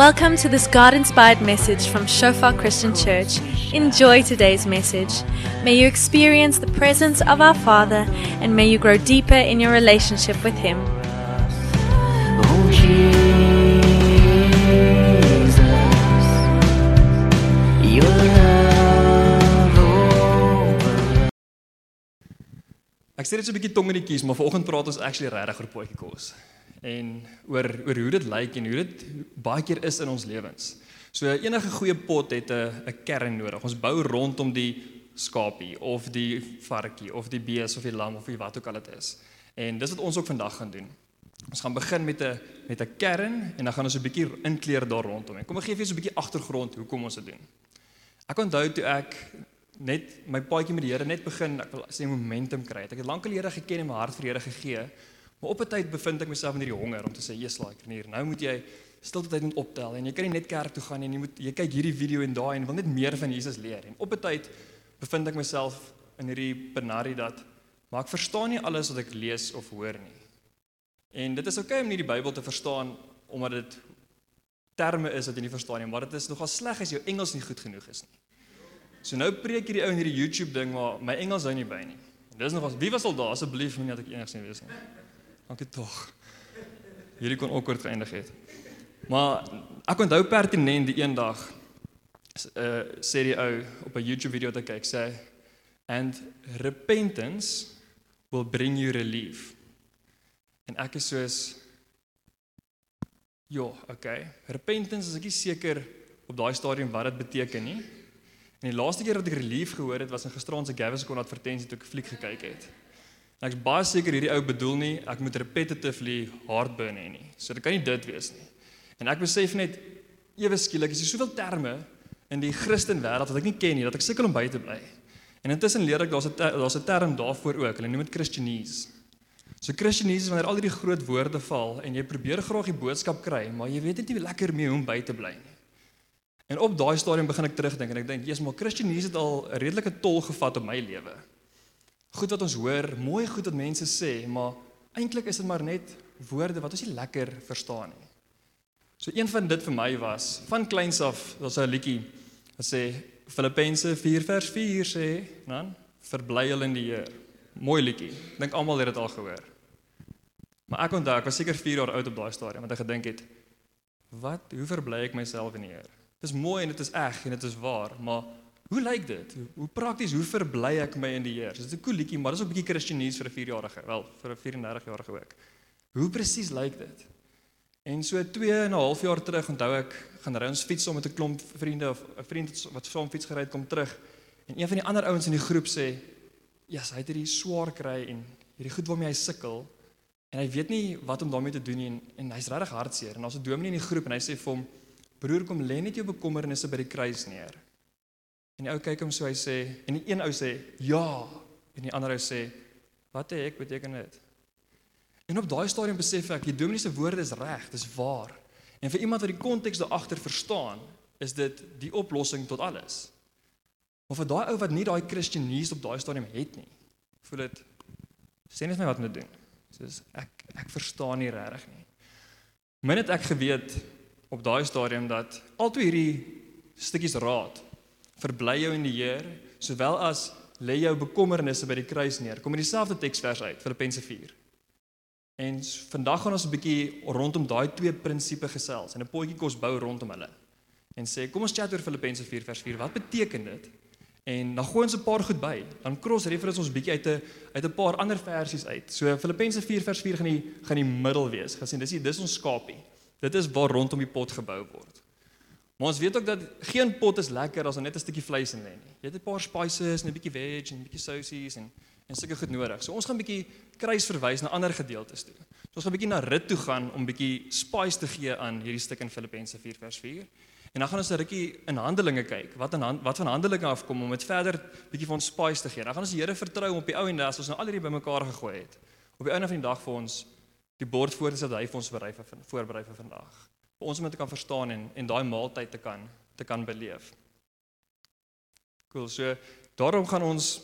Welcome to this God inspired message from Shofar Christian Church. Enjoy today's message. May you experience the presence of our Father and may you grow deeper in your relationship with Him. Oh Jesus, your love over Ek sê dit so 'n bietjie tong in die kies, maar vanoggend praat ons actually regtig oor potjie kos. En oor oor hoe dit lyk en hoe dit baie keer is in ons lewens. So enige goeie pot het 'n 'n kern nodig. Ons bou rondom die skapie of die varkie of die bees of die lam of wat ook al dit is. En dis wat ons ook vandag gaan doen. Ons gaan begin met 'n met 'n kern en dan gaan ons 'n bietjie inkleer daar rondom. En kom ek gee vir julle so 'n bietjie agtergrond hoekom ons dit doen. Ek onthou toe ek net my paadjie met die Here net begin, ek wil sê momentum kry. Ek het lank al die Here geken en my hart vir die Here gegee. Maar op 'n tyd bevind ek myself in hierdie honger om te sê, "Jesus, like hier, nou moet jy stilte tyd moet optel en jy kan nie net kerk toe gaan en jy moet jy kyk hierdie video en daai en wil net meer van Jesus leer." En op 'n tyd bevind ek myself in hierdie penarie dat maar ek verstaan nie alles wat ek lees of hoor nie. En dit is oukei okay om nie die Bybel te verstaan omdat dit terme is wat jy nie verstaan nie, maar dit is nogal sleg as jou Engels nie goed genoeg is nie. So nou preek hierdie ou in hierdie YouTube ding maar my Engels hou nie by nie. En dis nog was wie was al daar asseblief moenie dat ek enigs nie weet nie. Dankie tog. Hierdie kon awkward geëindig het. Maar ek onthou pertinent die een dag uh sê die ou op 'n YouTube video wat ek kyk sê and repentance will bring you relief. En ek is soos Ja, okay. Repentance is ek nie seker op daai stadium wat dit beteken nie. En die laaste keer wat ek relief gehoor het was in gisteraand se Gaviscon advertensie toe ek 'n fliek gekyk het. En ek's baie seker hierdie ou bedoel nie ek moet repetitively heartburn hê nie. So dit kan nie dit wees nie. En ek besef net ewe skielik is daar soveel terme in die Christen wêreld wat ek nie ken nie dat ek sukkel om by te bly. En intussen leer ek daar's 'n daar's 'n term daarvoor ook. Hulle noem dit Christianese. So Christianese is wanneer al hierdie groot woorde val en jy probeer graag die boodskap kry, maar jy weet net nie lekker mee hoe om by te bly nie. En op daai stadium begin ek terugdink en ek dink, "Jesus, maar Christianese het al 'n redelike tol gevat op my lewe." Goed wat ons hoor, mooi goed wat mense sê, maar eintlik is dit maar net woorde wat ons nie lekker verstaan nie. So een van dit vir my was van kleins af, daar's 'n liedjie wat sê Filippense 4 vers 4 sê, dan verbly hulle in die Here. Mooi liedjie. Dink almal het dit al gehoor. Maar ek onthou, ek was seker 4 jaar oud op daai stadium want ek gedink het wat, hoe verbly ek myself in die Here? Dis mooi en dit is eg en dit is waar, maar hoe lyk dit? Hoe, prakties, hoe verbly ek my in die Here? Dis 'n cool liedjie, maar dis ook 'n bietjie Christianese vir 'n 4-jarige, wel, vir 'n 34-jarige ook. Hoe presies lyk dit? En so 2 en 'n half jaar terug onthou ek gaan ry ons fiets saam met 'n klomp vriende of 'n vriend wat saam fiets gery het kom terug. En een van die ander ouens in die groep sê, "Ja, yes, hy het hierdie swaar kry en hierdie goed waarmee hy sukkel en hy weet nie wat om daarmee te doen nie en, en hy's regtig hartseer." En daar's 'n dominee in die groep en hy sê vir hom, "Broer, kom lê net jou bekommernisse by die kruis neer." En die ou kyk hom so hy sê en die een ou sê, "Ja." En die ander ou sê, "Wat het ek beteken dit?" En op daai stadium besef ek, die dominee se woorde is reg, dis waar. En vir iemand wat die konteks daar agter verstaan, is dit die oplossing tot alles. Maar vir daai ou wat nie daai Christianese op daai stadium het nie, voel dit sê net my wat te doen. Soos ek ek verstaan nie regtig nie. Min het ek geweet op daai stadium dat altoe hierdie stukkies raad verbly jou in die Here, sowel as lê jou bekommernisse by die kruis neer. Kom in dieselfde teksvers uit, Filippense 4. En vandag gaan ons 'n bietjie rondom daai twee prinsipe gesels en 'n potjie kos bou rondom hulle. En sê, kom ons chat oor Filippense 4 vers 4. Wat beteken dit? En dan gooi ons 'n paar goed by. Dan cross reference ons bietjie uit 'n uit 'n paar ander versies uit. So Filippense 4 vers 4 gaan die gaan die middel wees. Gaan sien, dis die, dis ons skapie. Dit is waar rondom die pot gebou word. Maar ons weet ook dat geen pot is lekker as daar net 'n stukkie vleis in lê nie. Jy het 'n paar spices en 'n bietjie veg en 'n bietjie sousies en en sulke goed nodig. So ons gaan bietjie kruis verwys na ander gedeeltes toe. So ons gaan bietjie na rit toe gaan om bietjie spice te gee aan hierdie stuk in Filippense 4 vers 4. En dan gaan ons 'n rukkie in Handelinge kyk. Wat in hand, wat van Handelinge afkom om dit verder bietjie vir ons spice te gee. Dan gaan ons die Here vertrou om op die ou en as ons nou al hierdie bymekaar gegooi het. Op die einde van die dag vir ons die bord voor te sit hy vir ons berei vir voorberei vir vandag. Vir ons om dit te kan verstaan en en daai maaltyd te kan te kan beleef. Cool. So daarom gaan ons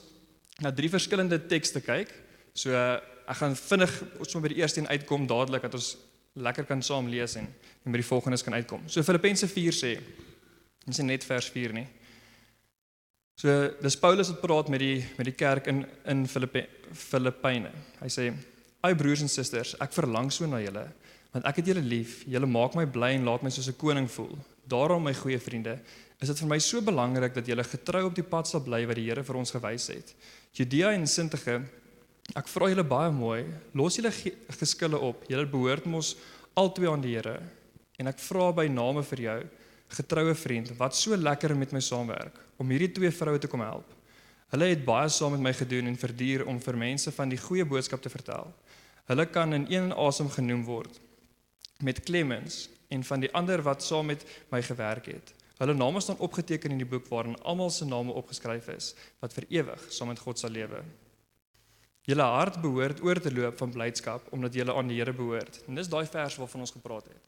na drie verskillende tekste kyk. So ek gaan vinnig ons moet by die eerste een uitkom dadelik dat ons lekker kan saam lees en, en by die volgendes kan uitkom. So Filippense 4 sê, dis net vers 4 nie. So dis Paulus wat praat met die met die kerk in in Filippe Filippyne. Hy sê: "Ai broers en susters, ek verlang so na julle, want ek het julle lief. Julle maak my bly en laat my soos 'n koning voel. Daarom my goeie vriende, is dit vir my so belangrik dat julle getrou op die pad sal bly wat die Here vir ons gewys het. Judea en Sintige, ek vra julle baie mooi, los julle ge geskille op. Julle behoort mos albei aan die Here. En ek vra by name vir jou, getroue vriend, wat so lekker met my saamwerk om hierdie twee vroue te kom help. Hulle het baie saam met my gedoen en verduur om vir mense van die goeie boodskap te vertel. Hulle kan in een asem genoem word met Clemens en van die ander wat saam met my gewerk het. Hulle name staan opgeteken in die boek waarin almal se name opgeskryf is wat vir ewig saam met God sal lewe. Julle hart behoort oor te loop van blydskap omdat julle aan die Here behoort. En dis daai vers waarvan ons gepraat het.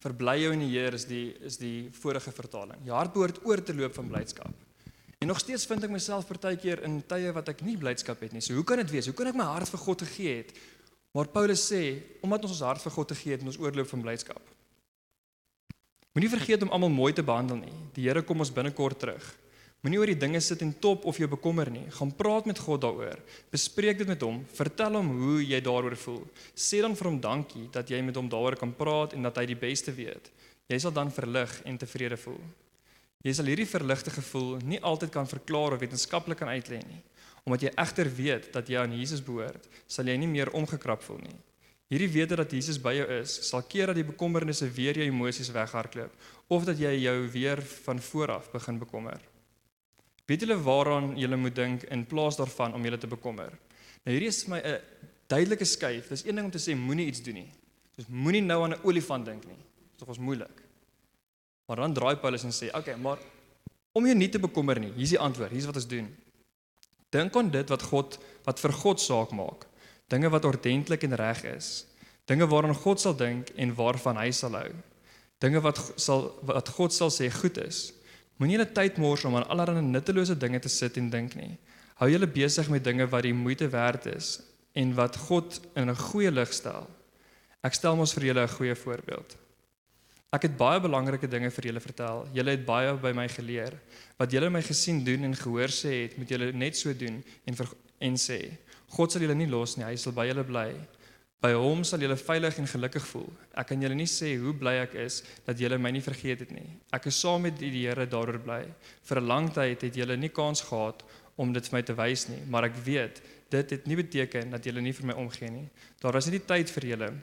Verbly jou in die Here is die is die vorige vertaling. Jou hart behoort oor te loop van blydskap. En nog steeds vind ek myself partykeer in tye wat ek nie blydskap het nie. So hoe kan dit wees? Hoe kan ek my hart vir God gegee het? Maar Paulus sê, omdat ons ons hart vir God gegee het, moet ons oorloop van blydskap. Moenie vergeet om almal mooi te behandel nie. Die Here kom ons binnekort terug. Moenie oor die dinge sit en top of jou bekommer nie. Gaan praat met God daaroor. Bespreek dit met hom. Vertel hom hoe jy daaroor voel. Sê dan vir hom dankie dat jy met hom daaroor kan praat en dat hy die beste weet. Jy sal dan verlig en tevrede voel. Jy sal hierdie verligte gevoel nie altyd kan verklaar of wetenskaplik kan uitlei nie. Omdat jy egter weet dat jy aan Jesus behoort, sal jy nie meer omgekrap voel nie. Hierdie wete dat Jesus by jou is, sal keer dat die bekommernisse weer jou emosies weghardloop of dat jy jou weer van vooraf begin bekommer. Weet julle waaraan julle moet dink in plaas daarvan om julle te bekommer? Nou hierdie is vir my 'n duidelike skuif. Dis een ding om te sê moenie iets doen nie. Dis moenie nou aan 'n olifant dink nie. Dit is moeilik. Maar dan draai Paulus en sê, "Oké, okay, maar om jou nie te bekommer nie. Hier's die antwoord. Hier's wat ons doen. Dink aan dit wat God wat vir God saak maak dinge wat ordentlik en reg is, dinge waaraan God sal dink en waarvan hy sal hou. Dinge wat sal wat God sal sê goed is. Moenie julle tyd mors om aan allerlei nuttelose dinge te sit en dink nie. Hou julle besig met dinge wat die moeite werd is en wat God in 'n goeie lig stel. Ek stel mos vir julle 'n goeie voorbeeld. Ek het baie belangrike dinge vir julle vertel. Julle het baie by my geleer. Wat julle my gesien doen en gehoor sê het, moet julle net so doen en ver, en sê. God sal julle nie los nie, hy sal by julle bly. By hom sal julle veilig en gelukkig voel. Ek kan julle nie sê hoe bly ek is dat julle my nie vergeet het nie. Ek is saam met die Here daaroor bly. Vir 'n lang tyd het julle nie kans gehad om dit vir my te wys nie, maar ek weet dit het nie beteken dat julle nie vir my omgee nie. Daar was nie die tyd vir julle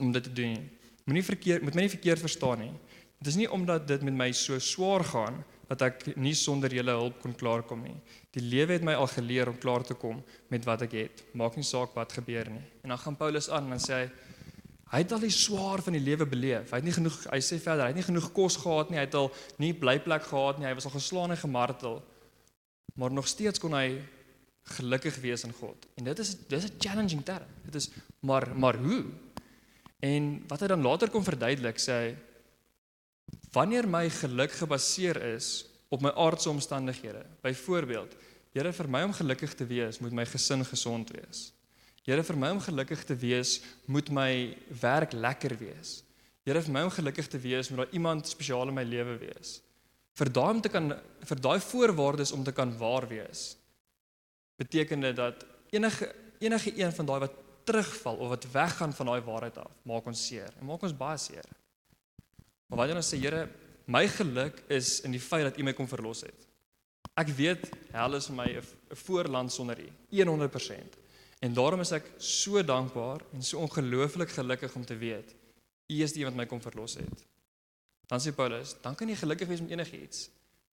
om dit te doen nie. Moenie verkeerd moet my nie verkeerd verstaan nie. Dit is nie omdat dit met my so swaar gaan dat ek nie sonder julle hulp kon klaarkom nie. Die lewe het my al geleer om klaar te kom met wat ek het. Maak nie saak wat gebeur nie. En dan gaan Paulus aan en sê hy hy het al die swaar van die lewe beleef. Hy het nie genoeg hy sê verder, hy het nie genoeg kos gehad nie. Hy het al nie blyplek gehad nie. Hy was al geslaan en gemartel. Maar nog steeds kon hy gelukkig wees in God. En dit is dis 'n challenging term. Dit is maar maar hoe? En wat hy dan later kom verduidelik, sê hy Wanneer my geluk gebaseer is op my aardse omstandighede. Byvoorbeeld, Here vir my om gelukkig te wees, moet my gesin gesond wees. Here vir my om gelukkig te wees, moet my werk lekker wees. Here vir my om gelukkig te wees, moet daar iemand spesiaal in my lewe wees. Vir daai om te kan vir daai voorwaardes om te kan waar wees. Beteken dit dat enige enige een van daai wat terugval of wat weggaan van daai waarheid af, maak ons seer en maak ons baie seer. Maar wanneer ons sê Here, my geluk is in die feit dat U my kom verlos het. Ek weet hel is vir my 'n voorland sonder U, 100%. En daarom is ek so dankbaar en so ongelooflik gelukkig om te weet U is die een wat my kom verlos het. Dan sê Paulus, dan kan jy gelukkig wees met enigiets.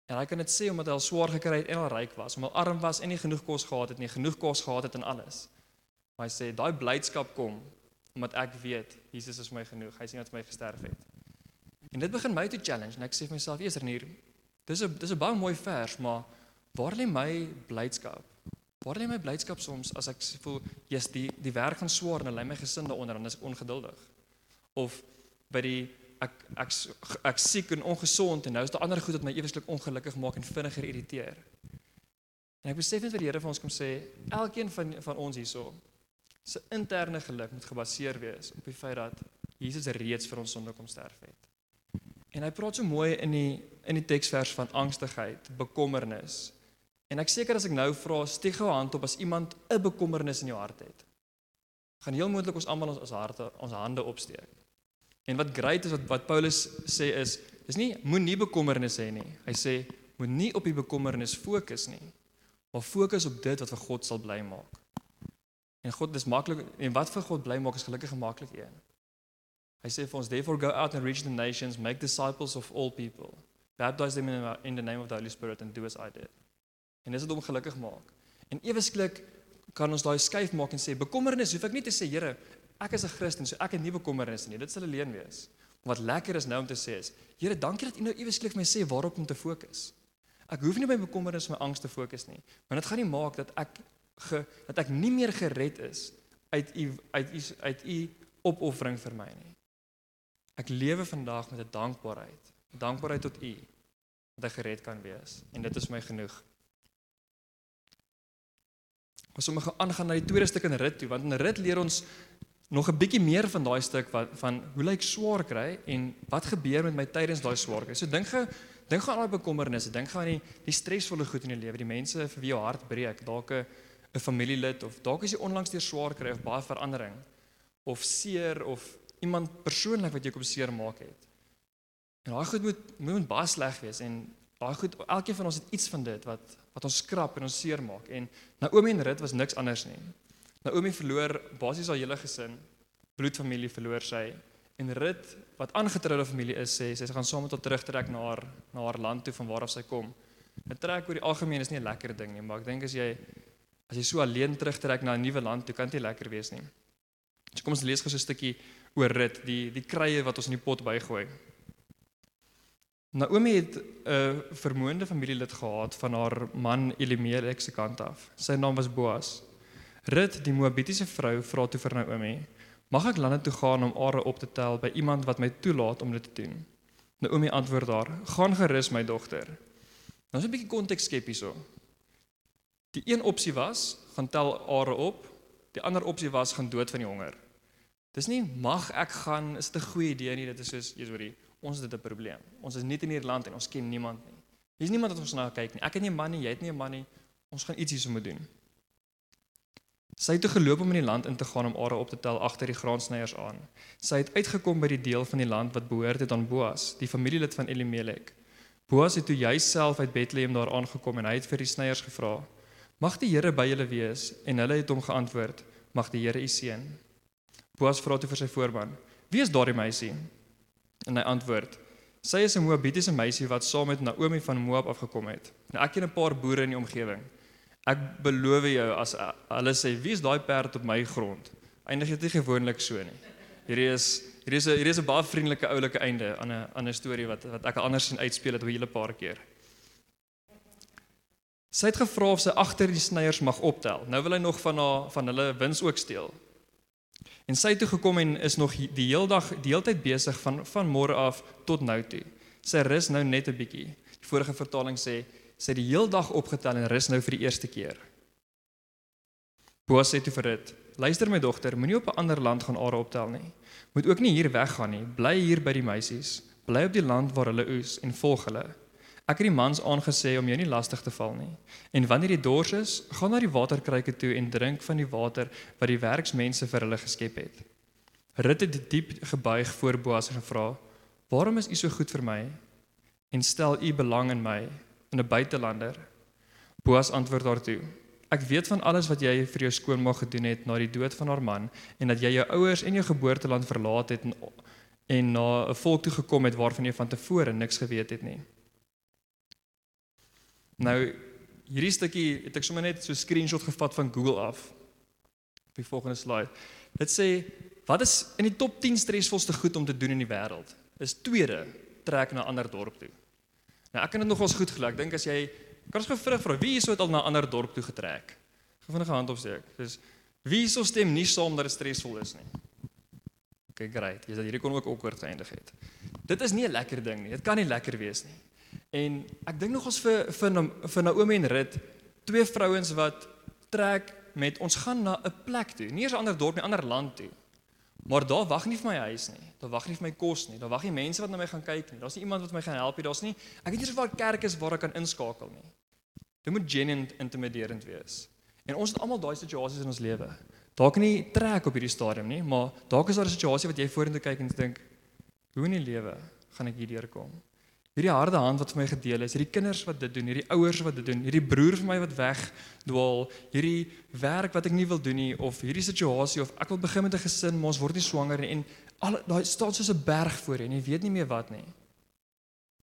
En hy kan dit sê omdat hy al swaar gekry het en al ryk was, omdat hy arm was en nie genoeg kos gehad het nie, genoeg kos gehad het en alles. Maar hy sê daai blydskap kom omdat ek weet Jesus is my genoeg. Hy sien dat hy my gesterf het. En dit begin my te challenge en ek sê vir myself, "Jesus, hier. Dis 'n dis 'n baie mooi vers, maar waar lê my blydskap? Waar lê my blydskap soms as ek voel, "Jesus, die die werk gaan swaar en lê my gesin daaronder en is ek ongeduldig." Of by die ek ek ek siek en ongesond en nou is daar ander goed wat my eweslik ongelukkig maak en vinniger irriteer. En ek besef net wat die Here vir ons kom sê, elkeen van van ons hierso se interne geluk moet gebaseer wees op die feit dat Jesus reeds vir ons sonde kom sterf het. En hy praat so mooi in die in die teksvers van angstigheid, bekommernis. En ek seker as ek nou vra, steek gou hand op as iemand 'n bekommernis in jou hart het. Gaan heel moontlik ons almal ons, ons harte ons hande opsteek. En wat great is wat wat Paulus sê is, dis nie moenie bekommernis hê nie. Hy sê moenie op die bekommernis fokus nie, maar fokus op dit wat vir God sal bly maak. En God dis maklik en wat vir God bly maak is gelukkig maklik een. Hy sê vir ons therefore go out and reach the nations, make disciples of all people. Baptize them in, in the name of the Holy Spirit and do as I did. En dis dit om gelukkig maak. En ewesklik kan ons daai skuif maak en sê bekommernis, hoef ek nie te sê Here, ek is 'n Christen, so ek het nie bekommernis nie. Dit sal alleen wees. Wat lekker is nou om te sê is, Here, dankie dat U nou ewesklik vir my sê waarop om te fokus. Ek hoef nie my bekommernis of my angs te fokus nie, want dit gaan nie maak dat ek ge, dat ek nie meer gered is uit U uit U uit U opoffering vir my nie. Ek lewe vandag met 'n dankbaarheid, dankbaarheid tot U dat ek gered kan wees en dit is my genoeg. Ons moet aangaan na die tweede stuk in rit toe want in rit leer ons nog 'n bietjie meer van daai stuk wat van hoe lyk swaar kry en wat gebeur met my tydens daai swaar kry. So dink ge dink gaan aan daai bekommernisse, dink gaan aan die die stresvolle goed in jou lewe, die mense vir wie jou hart breek, dalk 'n 'n familielid of dalk is jy onlangs deur swaar kry of baie verandering of seer of iemand persoonlik wat jou kom seer maak het. En daai goed moet moet baie sleg wees en daai goed elkeen van ons het iets van dit wat wat ons skrap en ons seer maak en Naomi en Rut was niks anders nie. Naomi verloor basies haar hele gesin, bloedfamilie verloor sy en Rut wat aangetroude familie is sê sy gaan saam met haar terugtrek na haar na haar land toe van waar af sy kom. 'n Trek oor die algemeen is nie 'n lekker ding nie, maar ek dink as jy as jy so alleen terugtrek na 'n nuwe land, toe kan dit lekker wees nie. So kom ons lees gou so 'n stukkie oor Rut, die die krye wat ons in die pot bygooi. Naomi het 'n vermoënde familielid gehad van haar man Elimelek se kant af. Sy naam was Boas. Rut, die Moabitiese vrou, vra toe vir Naomi: "Mag ek lande toe gaan om are op te tel by iemand wat my toelaat om dit te doen?" Naomi antwoord haar: "Gaan gerus, my dogter." Nou is 'n bietjie konteks skep hierso. Die een opsie was: gaan tel are op. Die ander opsie was: gaan dood van die honger. Dis nie mag ek gaan is dit 'n goeie idee nie, dit is soos jy's hoorie ons het 'n probleem. Ons is nie in hierdie land en ons ken niemand nie. Hier's niemand wat ons na kyk nie. Ek het nie 'n man nie, jy het nie 'n man nie. Ons gaan iets hierso moet doen. Sy het geloop om in die land in te gaan om are op te tel agter die graansnyers aan. Sy het uitgekom by die deel van die land wat behoort het aan Boas, die familielid van Elimelek. Boas het toe jouself uit Bethlehem daar aangekom en hy het vir die snyers gevra: "Mag die Here by julle wees?" En hulle het hom geantwoord: "Mag die Here u seën." Boas vra toe vir sy voorman: "Wie is daardie meisie?" En hy antwoord: Sy is 'n Moabitiese meisie wat saam met Naomi van Moab afgekom het. Nou ek ken 'n paar boere in die omgewing. Ek beloof jou as hulle sê wie is daai perd op my grond? Eindig dit nie gewoonlik so nie. Hierdie is hierdie is 'n hierdie is 'n baie vriendelike oulike einde aan 'n aan 'n storie wat wat ek anders sien uitspeel het 'n hele paar keer. Sy het gevra of sy agter die sneiers mag optel. Nou wil hy nog van haar van hulle wins ook steel. En sy het toe gekom en is nog die heeldag die heeltyd besig van van môre af tot nou toe. Sy rus nou net 'n bietjie. Die vorige vertaling sê sy het die heeldag opgetel en rus nou vir die eerste keer. Boas sê toe vir dit: "Luister my dogter, moenie op 'n ander land gaan are optel nie. Moet ook nie hier weggaan nie. Bly hier by die meisies. Bly op die land waar hulle oes en volg hulle. Ek het die mans aangesê om jou nie lastig te val nie. En wanneer jy dors is, gaan na die waterkruike toe en drink van die water wat die werksmense vir hulle geskep het. Rut het diep gebuig voor Boas en gevra: "Waarom is u so goed vir my en stel u belang in my, in 'n buitelander?" Boas antwoord daartoe: "Ek weet van alles wat jy vir jou skoonma gedoen het na die dood van haar man en dat jy jou ouers en jou geboorteland verlaat het en en na 'n volk toe gekom het waarvan jy van tevore niks geweet het nie." Nou hierdie stukkie het ek sommer net so 'n screenshot gevat van Google af. Op die volgende slide. Dit sê wat is in die top 10 stresvolste goed om te doen in die wêreld? Is tweede trek na 'n ander dorp toe. Nou ek kan dit nogals goed gelyk. Ek dink as jy kan ons gevra vra wie hierso het al na 'n ander dorp toe getrek? Gevinnige hand opsteek. Dis wie hierso stem nie saam dat dit stresvol is nie. Okay, great. Jy sê hierdie kon ook awkward geëindig het. Dit is nie 'n lekker ding nie. Dit kan nie lekker wees nie. En ek dink nog ons vir vir vir Naomi en Rut, twee vrouens wat trek met ons gaan na 'n plek toe, nie 'n ander dorp nie, 'n ander land toe. Maar daar wag nie vir my huis nie. Daar wag nie vir my kos nie. Daar wag nie mense wat na my gaan kyk nie. Daar's nie iemand wat my gaan help nie. Daar's nie ek weet nie of daar 'n kerk is waar ek kan inskakel nie. Dit moet genuine intimiderend wees. En ons het almal daai situasies in ons lewe. Dalk nie trek op hierdie stadium nie, maar dalk is daar 'n situasie wat jy vorentoe kyk en dink, hoe in die lewe gaan ek hierdeur kom? Hierdie harde hand wat vir my gedeel is, hierdie kinders wat dit doen, hierdie ouers wat dit doen, hierdie broer vir my wat wegdwaal, hierdie werk wat ek nie wil doen nie of hierdie situasie of ek wil begin met 'n gesin, maar ons word nie swanger nie en al daai staan soos 'n berg voor jou en jy weet nie meer wat nie.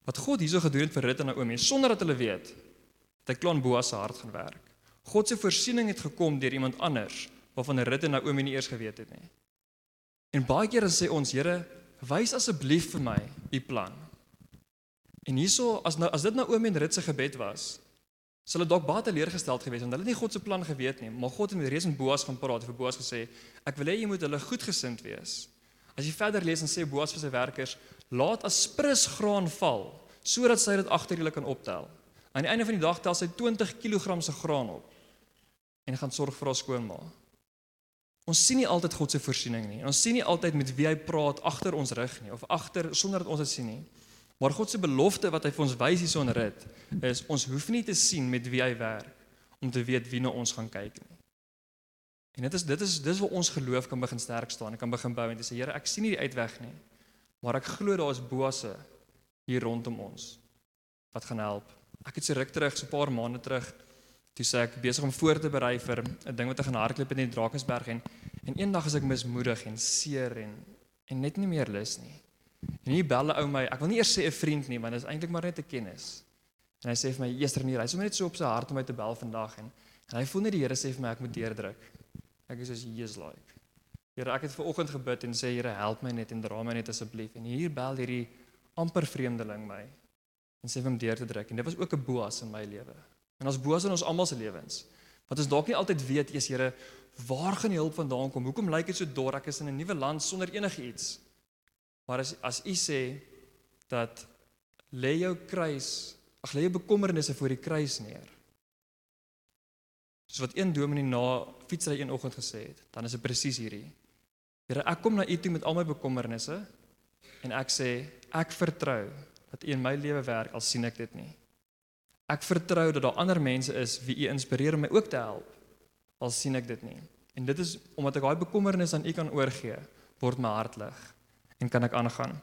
Wat God hierso gedoen het vir Rut en Naomi sonder dat hulle weet, het hy klaan Boas se hart gaan werk. God se voorsiening het gekom deur iemand anders waarvan Rut en Naomi nie eers geweet het nie. En baie kere sê ons, Here, wys asseblief vir my u plan. En hierso as nou as dit Naomi en Rut se gebed was, sal dit dalk baie teleurgesteld gewees want hulle het nie God se plan geweet nie, maar God het met reeds met Boas gaan praat. Vir Boas gesê, ek wil hê jy moet hulle goedgesind wees. As jy verder lees en sê Boas vir sy werkers, laat asprus graan val sodat sy dit agter julle kan optel. Aan die einde van die dag tel sy 20 kg se graan op en gaan sorg vir haar skoonma. Ons sien nie altyd God se voorsiening nie. Ons sien nie altyd met wie hy praat agter ons rug nie of agter sonder dat ons dit sien nie. Maar God se belofte wat hy vir ons wys hier so in rit is ons hoef nie te sien met wie hy werk om te weet wie na ons gaan kyk nie. En dit is dit is dis waar ons geloof kan begin sterk staan. Ek kan begin bou en sê Here, ek sien nie die uitweg nie. Maar ek glo daar is bosse hier rondom ons wat gaan help. Ek het so ruk terug, so 'n paar maande terug, toe sê ek besig om voor te berei vir 'n ding wat ek gaan hardloop in die Drakensberg en en eendag as ek mismoedig en seer en en net nie meer lus nie. En hier bel 'n ou my. Ek wil nie eers sê 'n vriend nie, want dit is eintlik maar net 'n kennis. En hy sê vir my, "Eester nie, hy's sommer net so op sy hart om my te bel vandag en en hy voel net die Here sê vir my ek moet deurdruk." Ek is soos Jesus like. Here, ek het ver oggend gebid en sê Here, help my net en dra my net asseblief. En hier bel hierdie amper vreemdeling my en sê vir hom deur te druk en dit was ook 'n boas in my lewe. En ons boas in ons almal se lewens. Want ons dalk nie altyd weet, eers Here, waar gaan die hulp vandaan kom? Hoekom lyk dit so dor? Ek is in 'n nuwe land sonder enigiets. Maar as as u sê dat lê jou kruis, ag lê jou bekommernisse voor die kruis neer. Soos wat een dominee na fietsry een oggend gesê het, dan is dit presies hierdie. Here, ek kom na u toe met al my bekommernisse en ek sê ek vertrou dat u in my lewe werk al sien ek dit nie. Ek vertrou dat daar ander mense is wie u inspireer om my ook te help al sien ek dit nie. En dit is omdat ek daai bekommernis aan u kan oorgee, word my hart lig en kan ek aangaan.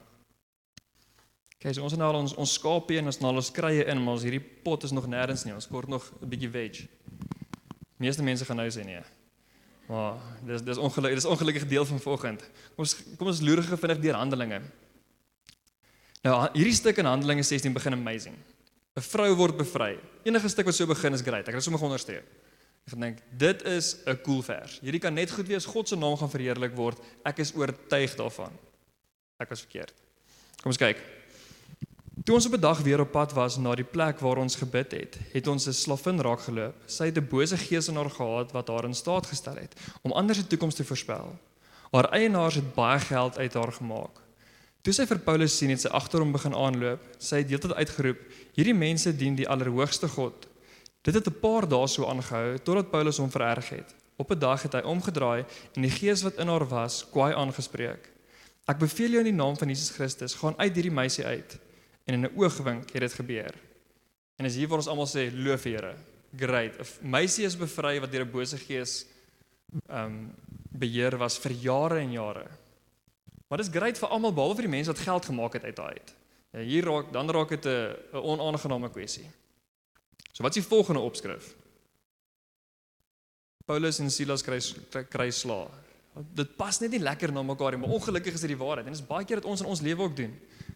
Okay, so ons het nou al ons ons skapie en ons nou al ons krye in, maar ons hierdie pot is nog nêrens nie. Ons kort nog 'n bietjie veg. Meeste mense gaan nou sê nee. Maar dis dis ongelukkig, dis ongelukkige deel van vanoggend. Kom ons kom ons loer gou vinnig deur Handelinge. Nou hierdie stuk in Handelinge 16 begin amazing. 'n Vrou word bevry. Enige stuk wat so begin is great. Ek het sommer onderstreep. Ek gedink dit is 'n cool vers. Hierdie kan net goed wees God se naam gaan verheerlik word. Ek is oortuig daarvan. Ek was verkeerd. Kom ons kyk. Toe ons op 'n dag weer op pad was na die plek waar ons gebid het, het ons 'n slavin raakgeloop. Sy het 'n bose gees in haar gehad wat haar in staat gestel het om ander se toekoms te voorspel. Haar eienaars het baie geld uit haar gemaak. Toe sy vir Paulus sien, het sy agter hom begin aanloop. Sy het heeltyd uitgeroep: "Hierdie mense dien die Allerhoogste God." Dit het 'n paar dae so aangehou totdat Paulus hom vererg het. Op 'n dag het hy omgedraai en die gees wat in haar was, kwaai aangespreek. "Ek beveel jou in die naam van Jesus Christus, gaan uit hierdie meisie uit." En in 'n oogwink het dit gebeur. En as hier waar ons almal sê loof Here. Great. 'n Meisie is bevry wat deur 'n bose gees ehm um, beheer was vir jare en jare. Maar dis great vir almal behalwe vir die mense wat geld gemaak het uit daai. Ja, hier raak dan raak dit 'n 'n onaangename kwessie. So wat is die volgende opskrif? Paulus en Silas kry kry sla. Dit pas net nie lekker na mekaar nie, maar ongelukkig is dit die waarheid en dit is baie keer dat ons in ons lewe ook doen.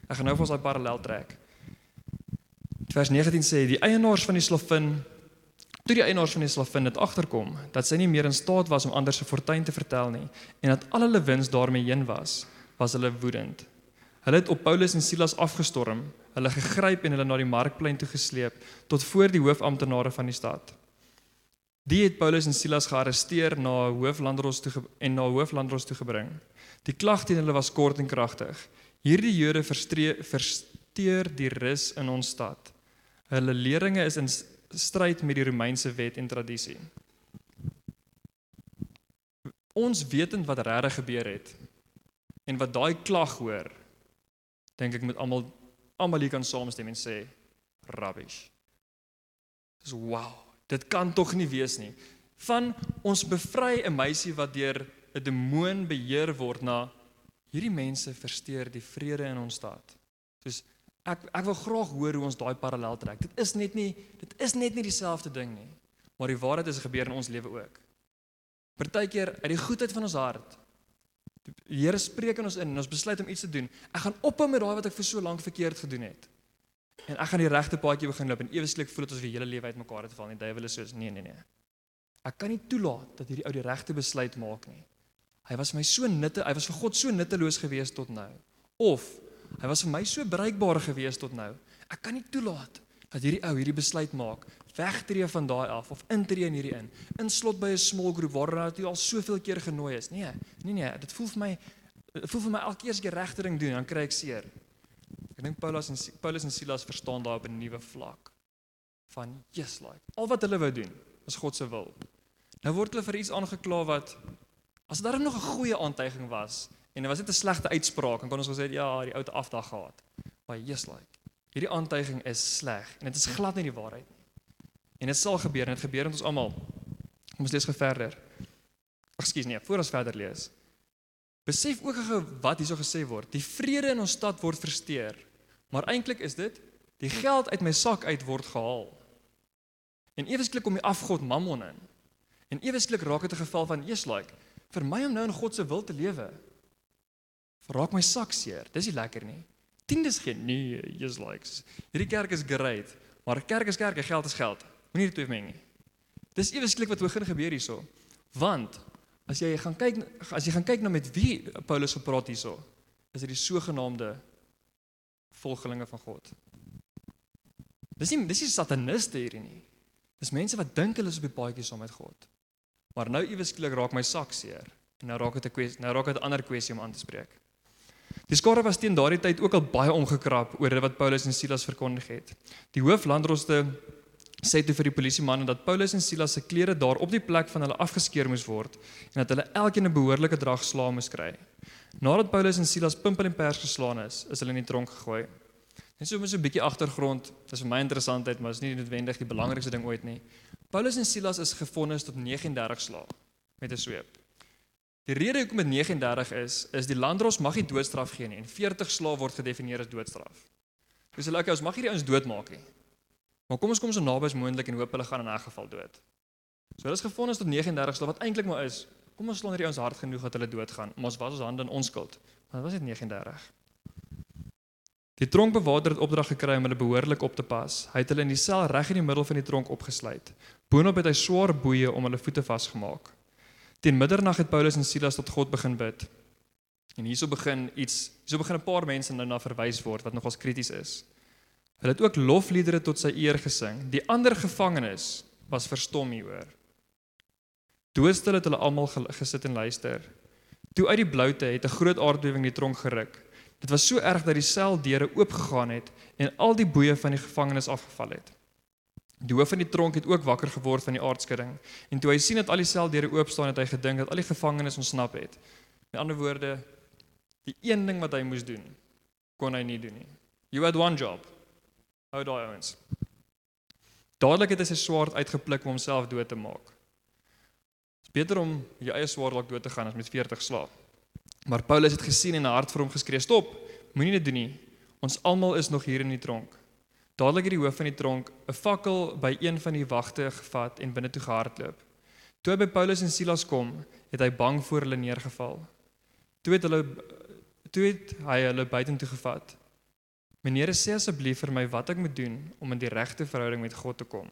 Ek gaan nou vir ons daai parallel trek. Vers 19 sê die eienaars van die slavin toe die eienaars van die slavin dit agterkom dat sy nie meer in staat was om ander se fortuin te vertel nie en dat al hulle wins daarmee heen was, was hulle woedend. Hulle het op Paulus en Silas afgestorm, hulle gegryp en hulle na die markplein toe gesleep tot voor die hoofamptenare van die stad. Die het Paulus en Silas gearresteer na hooflandros toe en na hooflandros toe gebring. Die klag teen hulle was kort en kragtig. Hierdie Jode versteur die rus in ons stad. Hulle leringe is in stryd met die Romeinse wet en tradisie. ons wetend wat regtig gebeur het en wat daai klag hoor, dink ek moet almal almal hier kan saamstem en sê rubbish. Dis wow, dit kan tog nie wees nie. Van ons bevry 'n meisie wat deur 'n demoon beheer word na hierdie mense versteur die vrede in ons stad. Soos ek ek wil graag hoor hoe ons daai parallel trek. Dit is net nie dit is net nie dieselfde ding nie. Maar die waarheid is gebeur in ons lewe ook. Partykeer uit die goedheid van ons hart. Die Here spreek in ons in en ons besluit om iets te doen. Ek gaan ophou met daai wat ek vir so lank verkeerd gedoen het. En ek gaan die regte paadjie begin loop en eweslik voel dit ons weer hele lewe uitmekaar het val en die duiwel is soos nee nee nee. Ek kan nie toelaat dat hierdie ou die regte besluit maak nie. Hy was my so nutte, hy was vir God so nutteloos gewees tot nou. Of hy was vir my so bereikbaar gewees tot nou. Ek kan nie toelaat dat hierdie ou hierdie besluit maak, wegtreë van daai af of intree in hierdie in. Inslot by 'n small groep waar hy al soveel keer genooi is. Nee, nee nee, dit voel vir my voel vir my elke keer as ek die regte ding doen, dan kry ek seer. Ek dink Paulus en Paulus en Silas verstaan daar op 'n nuwe vlak van yes like. Al wat hulle wou doen is God se wil. Nou word hulle vir iets aangekla wat as daar nog 'n goeie aantuiging was en dit was net 'n slegte uitspraak, dan kon ons gesê ja, die ou het afdag gehad. Maar yes like. Hierdie aantuiging is sleg en dit is glad nie die waarheid nie. En dit sal gebeur en dit gebeur met ons almal. Kom ons lees gou verder. Ekskuus nee, voor ons verder lees. Besef ook gou wat hierso gesê word. Die vrede in ons stad word versteur. Maar eintlik is dit die geld uit my sak uit word gehaal. En eweslik kom die afgod Mammon in. En eweslik raak dit 'n geval van Jesus like vir my om nou in God se wil te lewe. Raak my sak seer. Dis nie lekker nie. Tiendes gee nee, Jesus likes. Hierdie kerk is great, maar kerk is kerk, geld is geld. Moenie dit twee meng nie. Dis eweslik wat begin gebeur hierso. Want as jy gaan kyk as jy gaan kyk na met wie Paulus gepraat hierso, is dit die sogenaamde volgelinge van God. Dis nie dis is sataniste hierdie nie. Dis mense wat dink hulle is op die paadjie saam met God. Maar nou eweslik raak my sak seer. En nou raak dit 'n kwessie, nou raak dit 'n ander kwessie om aan te spreek. Die skare was teen daardie tyd ook al baie omgekrap oor wat Paulus en Silas verkondig het. Die hooflandroste sê toe vir die polisiemanne dat Paulus en Silas se klere daar op die plek van hulle afgeskeer moes word en dat hulle elkeen 'n behoorlike drag slaag moes kry. Nadat Paulus en Silas pimpel en pers geslaan is, is hulle in die tronk gegooi. Net so met so 'n bietjie agtergrond, dis vir my interessantheid, maar is nie noodwendig die belangrikste ding ooit nie. Paulus en Silas is gefonnis tot 39 slae met 'n sweep. Die rede hoekom dit 39 is, is die landdros mag nie doodstraf gee nie en 40 slae word gedefinieer as doodstraf. Dis hulle okay, ons mag hierdie ouens doodmaak nie. Maar kom ons kom so naby as moontlik en hoop hulle gaan in 'n geval dood. So hulle is gefonnis tot 39 slae wat eintlik maar is, kom ons slaan hierdie ouens hard genoeg dat hulle doodgaan. Ons was ons hande in onskuld. Maar dit was net 39. Die tronkbewaarder het opdrag gekry om hulle behoorlik op te pas. Hy het hulle in die sel reg in die middel van die tronk opgesluit. Boonop het hy swaar boeye om hulle voete vasgemaak. Teen middernag het Paulus en Silas tot God begin bid. En hierso begin iets, hierso begin 'n paar mense nou na verwys word wat nogals krities is. Hulle het ook lofliedere tot sy eer gesing. Die ander gevangenes was verstom hieroor. Doodstil het hulle almal gesit en luister. Toe uit die bloute het 'n groot aardbewing die tronk geruk. Dit was so erg dat die seldeure oopgegaan het en al die boeye van die gevangenes afgeval het. Die hoof van die tronk het ook wakker geword van die aardskudding en toe hy sien dat al die seldeure oop staan het hy gedink dat al die gevangenes ontsnap het. Met ander woorde, die een ding wat hy moes doen, kon hy nie doen nie. You had one job. Hou daai ouens. Dadelik het hy sy swaard uitgepluk om homself dood te maak. Beter om jou eie swaard dalk dood te gaan as met 40 slaap. Maar Paulus het gesien en 'n hart vir hom geskree: "Stop. Moenie dit doen nie. Ons almal is nog hier in die tronk." Dadelik het die hoof van die tronk 'n fakkel by een van die wagte gevat en binne toe gehardloop. Toe hy by Paulus en Silas kom, het hy bang voor hulle neergeval. Toe het hulle toe het hy hulle buitentoe gevat. "Meneer, sê asseblief vir my wat ek moet doen om in die regte verhouding met God te kom,"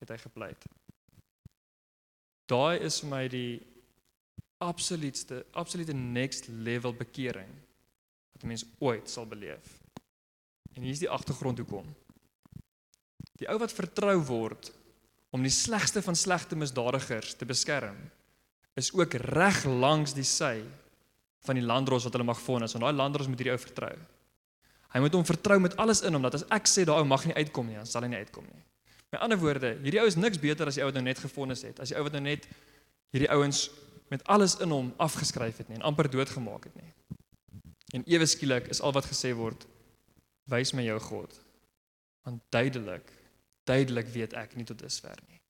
het hy gepleit. Daai is vir my die absoluutste absolute next level bekering wat 'n mens ooit sal beleef. En hier is die agtergrond hoekom. Die ou wat vertrou word om die slegste van slegte misdadigers te beskerm, is ook reg langs die sy van die landdros wat hulle mag vonnis, want daai landdros moet hierdie ou vertrou. Hy moet hom vertrou met alles in hom dat as ek sê daai ou mag nie uitkom nie, dan sal hy nie uitkom nie. Met ander woorde, hierdie ou is niks beter as die ou wat nou net gevonnis het. As die ou wat nou net hierdie ouens met alles in hom afgeskryf het nie en amper doodgemaak het nie. En ewe skielik is al wat gesê word wys my jou God. Want duidelik, duidelik weet ek nie tot dusver nie.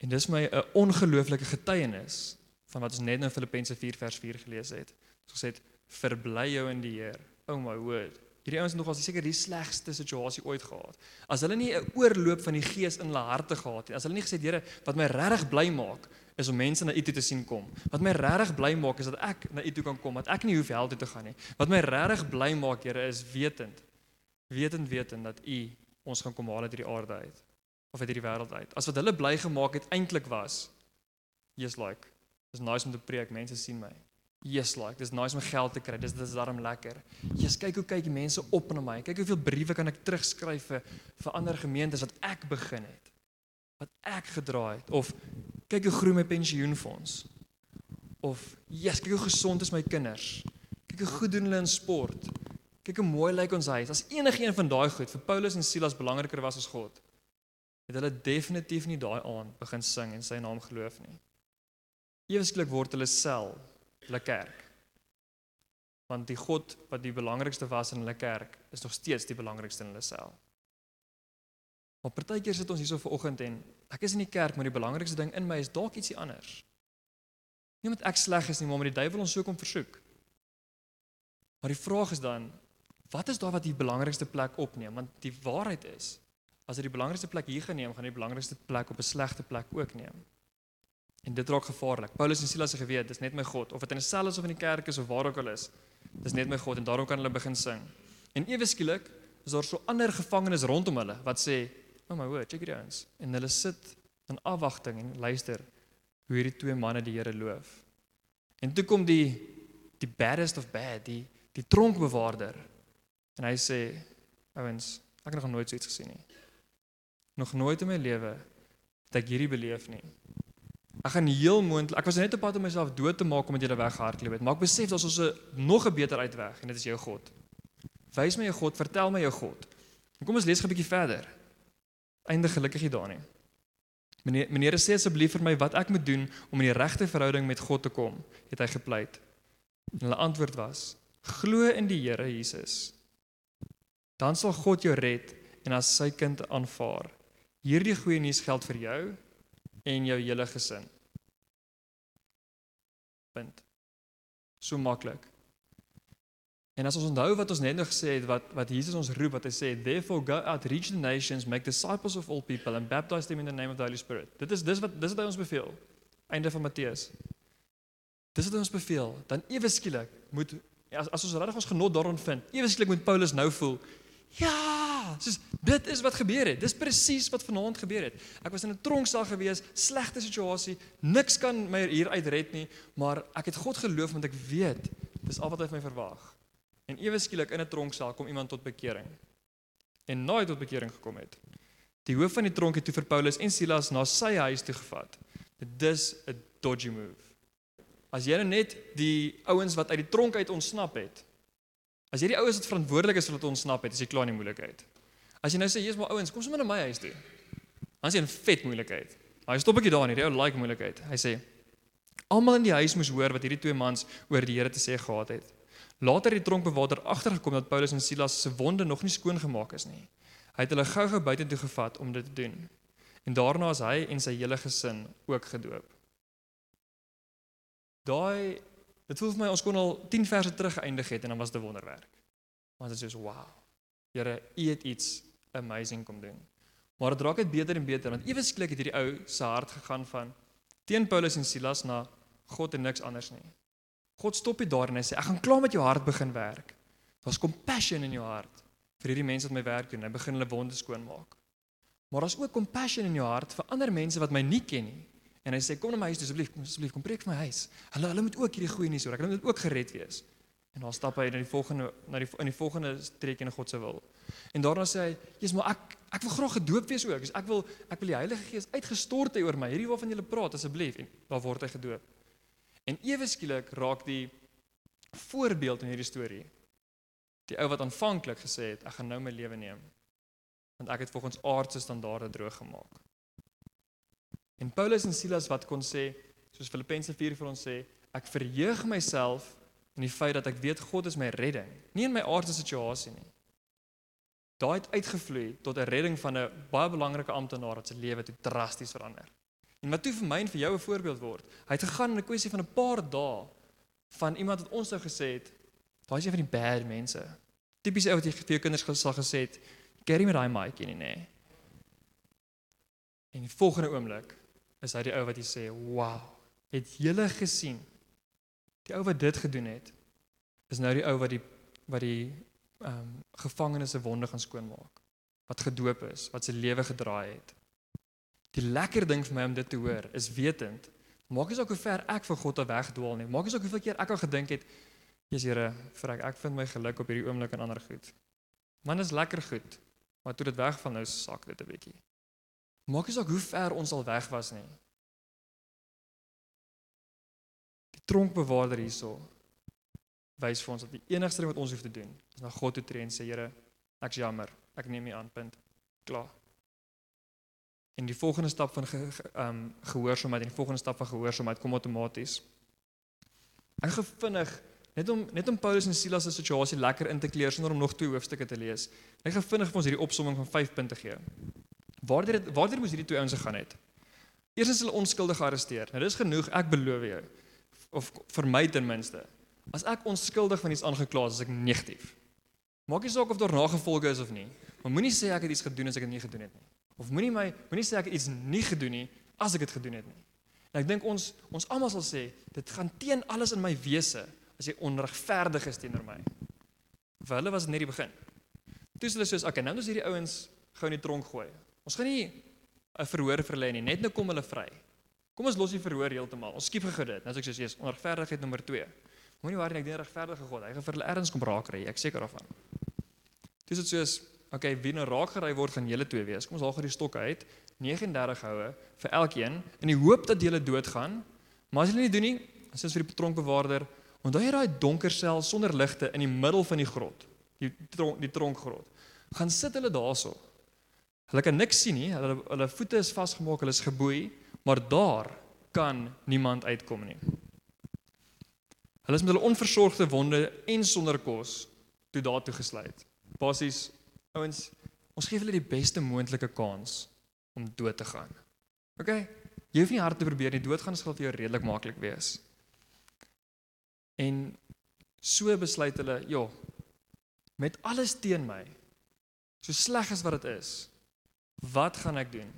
En dis my 'n ongelooflike getuienis van wat ons net nou Filippense 4 vers 4 gelees het. Ons gesê het verbly jou in die Here. Oh my word. Hierdie ouens het nog al seker die slegste situasie ooit gehad. As hulle nie 'n oorloop van die Gees in hulle harte gehad het, as hulle nie gesê het Here, wat my regtig bly maak is om mense na U toe te sien kom. Wat my regtig bly maak is dat ek na U toe kan kom, dat ek nie hoef hel toe te gaan nie. Wat my regtig bly maak, Here, is wetend wetend wetend dat U ons gaan kom haal uit hierdie aarde uit of uit hierdie wêreld uit. As wat hulle bly gemaak het eintlik was, Jesus like, dis nice om te preek, mense sien my. Yes, like, dis nice om geld te kry. Dis dis darm lekker. Jesus, kyk hoe kyk mense op na my. Kyk hoeveel briewe kan ek terugskryf vir vir ander gemeentes wat ek begin het. Wat ek gedra het of kyk hoe groei my pensioenfonds. Of yes, kyk hoe gesond is my kinders. Kyk hoe goed doen hulle in sport. Kyk hoe mooi lyk ons huis. As enigiemand van daai goed vir Paulus en Silas belangriker was as God, het hulle definitief nie daai aand begin sing en sy naam geloof nie. Eweslik word hulle sel hulle kerk. Want die God wat die belangrikste was in hulle kerk, is nog steeds die belangrikste in hulle sel. Maar partykeer sit ons hierso vanoggend en ek is in die kerk, maar die belangrikste ding in my is dalk ietsie anders. Nie omdat ek sleg is nie, maar omdat die duiwel ons so kom versoek. Maar die vraag is dan, wat is daar wat die belangrikste plek opneem? Want die waarheid is, as jy die belangrikste plek hier geneem, gaan jy die belangrikste plek op 'n slegte plek ook neem. En dit raak gevaarlik. Paulus en Silas het geweet, dis net my God, of dit in 'n sel is of in die kerk is of waar ook al is. Dis net my God en daarom kan hulle begin sing. En ewe skielik is daar so ander gevangenes rondom hulle wat sê, "Oh my word, check it out." En hulle sit in afwagting en luister hoe hierdie twee manne die Here loof. En toe kom die die baddest of bad, die die tronkbewaarder. En hy sê, "Ouens, ek het nog nooit so iets gesien nie. Nog nooit in my lewe het ek hierdie beleef nie." Ek gaan heel moontlik, ek was net op pad om myself dood te maak omdat jy weggehardloop het, maar ek besef daar's ons 'n nog 'n beter uitweg en dit is jou God. Wys my jou God, vertel my jou God. En kom ons lees 'n bietjie verder. Eindig gelukkig hier daar nie. Meneer meneer sê asseblief vir my wat ek moet doen om in die regte verhouding met God te kom, het hy gepleit. En hulle antwoord was: Glo in die Here Jesus. Dan sal God jou red en as sy kind aanvaar. Hierdie goeie nuus geld vir jou en jou hele gesin. Punt. So maklik. En as ons onthou wat ons net nog gesê het wat wat Jesus ons roep wat hy sê therefore go out reach the nations make disciples of all people and baptize them in the name of the Holy Spirit. Dit is dis wat dis wat hy ons beveel. Einde van Matteus. Dis wat hy ons beveel. Dan ewe skielik moet as as ons regtig ons genot daarin vind, ewe skielik moet Paulus nou voel Ja, soos dit is wat gebeur het. Dis presies wat vanaand gebeur het. Ek was in 'n tronksel gewees, slegte situasie, niks kan my hier uitred nie, maar ek het God geloof want ek weet dis al wat hy van my verwag. En ewe skielik in 'n tronksel kom iemand tot bekering. En naai tot bekering gekom het. Die hoof van die tronk het toe vir Paulus en Silas na sy huis toe gevat. Dit is 'n dodgy move. As jy nou net die ouens wat uit die tronk uit ontsnap het, As jy die ouens wat verantwoordelik is vir wat ontsnap het, is jy klaar in die moeilikheid. As jy nou sê, "Jesus, maar ouens, kom sommer na my huis toe." Dan is jy in vet moeilikheid. Hy stop ek daar nie, hy like moeilikheid. Hy sê, "Almal in die huis moes hoor wat hierdie twee mans oor die Here te sê gehad het." Later het die tronkbewaarder agtergekom dat Paulus en Silas se wonde nog nie skoon gemaak is nie. Hy het hulle gou-gou buitentoe gevat om dit te doen. En daarna is hy en sy hele gesin ook gedoop. Daai Dit voel vir my ons kon al 10 verse terug geëindig het en dan was dit 'n wonderwerk. Maar dit is so wow. Here, U het iets amazing kom doen. Maar dit raak net beter en beter want ewe skielik het hierdie ou se hart gegaan van teen Paulus en Silas na God en niks anders nie. God stop dit daar en hy sê ek gaan klaar met jou hart begin werk. Daar's compassion in jou hart vir hierdie mense wat my werk doen. Hy begin hulle wonde skoonmaak. Maar daar's ook compassion in jou hart vir ander mense wat my nie ken nie. En hy sê kom na my huis asseblief, kom asseblief kom preek vir my huis. Hulle hulle moet ook hierdie goeie nuus hoor. Hulle moet ook gered wees. En dan stap hy na die volgende na die in die volgende streek in God se wil. En daarna sê hy, "Jesus, maar ek ek wil graag gedoop wees ook. Dus ek wil ek wil die Heilige Gees uitgestort hê oor my. Hierdie waarvan jy praat asseblief." En daar word hy gedoop. En ewe skielik raak die voorbeeld in hierdie storie die ou wat aanvanklik gesê het, "Ek gaan nou my lewe neem." Want ek het volgens aardse standaarde droog gemaak. En Paulus en Silas wat kon sê, soos Filippense 4 vir ons sê, ek verheug myself in die feit dat ek weet God is my redding, nie in my aardse situasie nie. Daai het uitgevloei tot 'n redding van 'n baie belangrike amptenaar wat se lewe toe drasties verander. En wat toe vir my en vir jou 'n voorbeeld word. Hy het gegaan in 'n kwessie van 'n paar dae van iemand wat ons sou gesê het, daai is een van die bad mense. Tipies ou wat jy vir jou kinders sal gesê het, carry met daai maatjie nie, nê. En die volgende oomblik is hy die ou wat jy sê, "Wow, het julle gesien? Die ou wat dit gedoen het, is nou die ou wat die wat die ehm um, gevangenes se wonde gaan skoonmaak. Wat gedoop is, wat sy lewe gedraai het." Die lekker ding vir my om dit te hoor is wetend. Maak nie saak hoe ver ek van God af wegdwaal nie. Maak nie saak hoeveel keer ek al gedink het, Jesus Here, vrek, ek vind my geluk op hierdie oomblik en ander goed. Man is lekker goed, maar toe dit wegval nou sak dit 'n bietjie. Maak nie saak hoe ver ons al weg was nie. Die tronkbewaarder hierso wys vir ons dat die enigste ding wat ons hoef te doen is na God toe tree en sê Here, ek's jammer, ek neem nie aan punt. Klaar. En die volgende stap van ge, ge, um, gehoorsaamheid en die volgende stap van gehoorsaamheid kom outomaties. Ek gevinnig net om net om Paulus en Silas se situasie lekker in te kleer sonder om nog twee hoofstukke te lees. Ek gaan vinnig vir ons hierdie opsomming van 5 punte gee. Waardeur waardeur moes hierdie twee ouens gegaan het? Eers is hulle onskuldig gearresteer. Nou dis genoeg, ek beloof jou. Of vir my ten minste. As ek onskuldig van iets aangekla is, is ek negatief. Maak nie saak of daar nagevolge is of nie. Maar moenie sê ek het iets gedoen as ek dit nie gedoen het nie. Of moenie my moenie sê ek het iets nie gedoen nie as ek dit gedoen het nie. En ek dink ons ons almal sal sê dit gaan teen alles in my wese as jy onregverdig is teenoor my. Vir hulle was dit net die begin. Toe hulle soos, okay, nou is hierdie ouens gou in die tronk gooi. Ons gaan nie 'n verhoor vir hulle nie, net nou kom hulle vry. Kom ons los die verhoor heeltemal. Ons skiep gou dit. Nou as ek sê jy's onregverdigheid nommer 2. Moenie worry ek dien regverdige God. Hy gaan vir hulle erns kom raak kry, ek seker daarvan. Dis dit soos, okay, wie nou raak gery word gaan julle twee wees. Kom ons haal gou die stokke uit. 39 houe vir elkeen in die hoop dat julle doodgaan. Maar as julle nie doen nie, as ons vir die tronkbewaarder, onthou jy daai donker sel sonder ligte in die middel van die grot, die tronk die tronkgrot. Gaan sit hulle daarso. Hulle kan niks sien nie. Hulle hulle voete is vasgemaak, hulle is geboei, maar daar kan niemand uitkom nie. Hulle is met hulle onversorgde wonde en sonder kos toe daartoe gesluit. Basies, ouens, ons gee hulle die beste moontlike kans om dood te gaan. OK? Jy hoef nie hard te probeer nie. Doodgaan sal vir jou redelik maklik wees. En so besluit hulle, ja, met alles teen my, so sleg as wat dit is, wat gaan ek doen?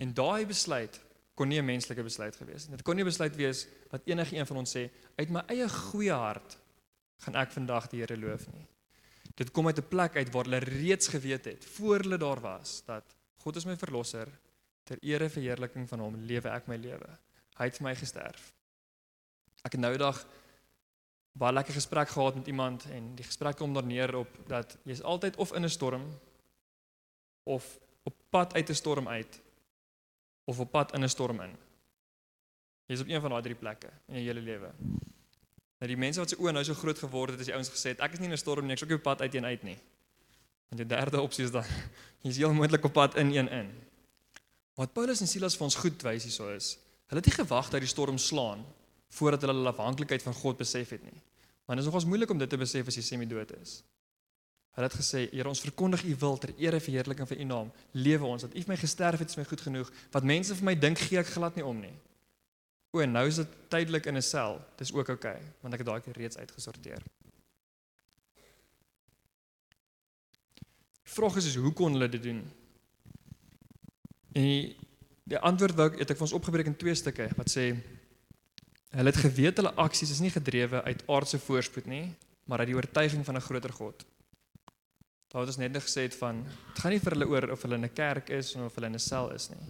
En daai besluit kon nie 'n menslike besluit gewees nie. Dit kon nie 'n besluit wees wat enige een van ons sê uit my eie goeie hart gaan ek vandag die Here loof nie. Dit kom uit 'n plek uit waar hulle reeds geweet het voor hulle daar was dat God is my verlosser ter ere verheerliking van hom lewe ek my lewe. Hy het vir my gesterf. Ek het nou dag baie lekker gesprek gehad met iemand en die gesprek kom daar neer op dat jy's altyd of in 'n storm of op pad uit 'n storm uit of op pad in 'n storm in. Jy's op een van daai drie plekke in jou hele lewe. Nou die mense wat se oë nou so groot geword het, as die ouens gesê het ek is nie in 'n storm nie, ek's ook op pad uit een uit nie. Want die derde opsie is dan jy's heel moontlik op pad in een in. Wat Paulus en Silas vir ons goed wys hierso is, hulle het nie gewag dat die storm slaan voordat hulle hulle afhanklikheid van God besef het nie. Want dit is nogals moeilik om dit te besef as jy semi-dood is. Hulle het gesê, Here, ons verkondig U wil ter ere en verheerliking van U naam. Lewe ons dat U vir my gesterf het, is my goed genoeg. Wat mense vir my dink, gee ek glad nie om nie. O, nou is dit tydelik in 'n sel. Dis ook oukei, okay, want ek het daai keer reeds uitgesorteer. Die vraag is, is hoe kon hulle dit doen? En die, die antwoord wou ek het ek vir ons opgebreek in twee stukke wat sê hulle het geweet hulle aksies is nie gedrewe uit aardse voorspoed nie, maar uit die oortuiging van 'n groter God. Daar het ons net gesê het van dit gaan nie vir hulle oor of hulle in 'n kerk is of hulle in 'n sel is nie.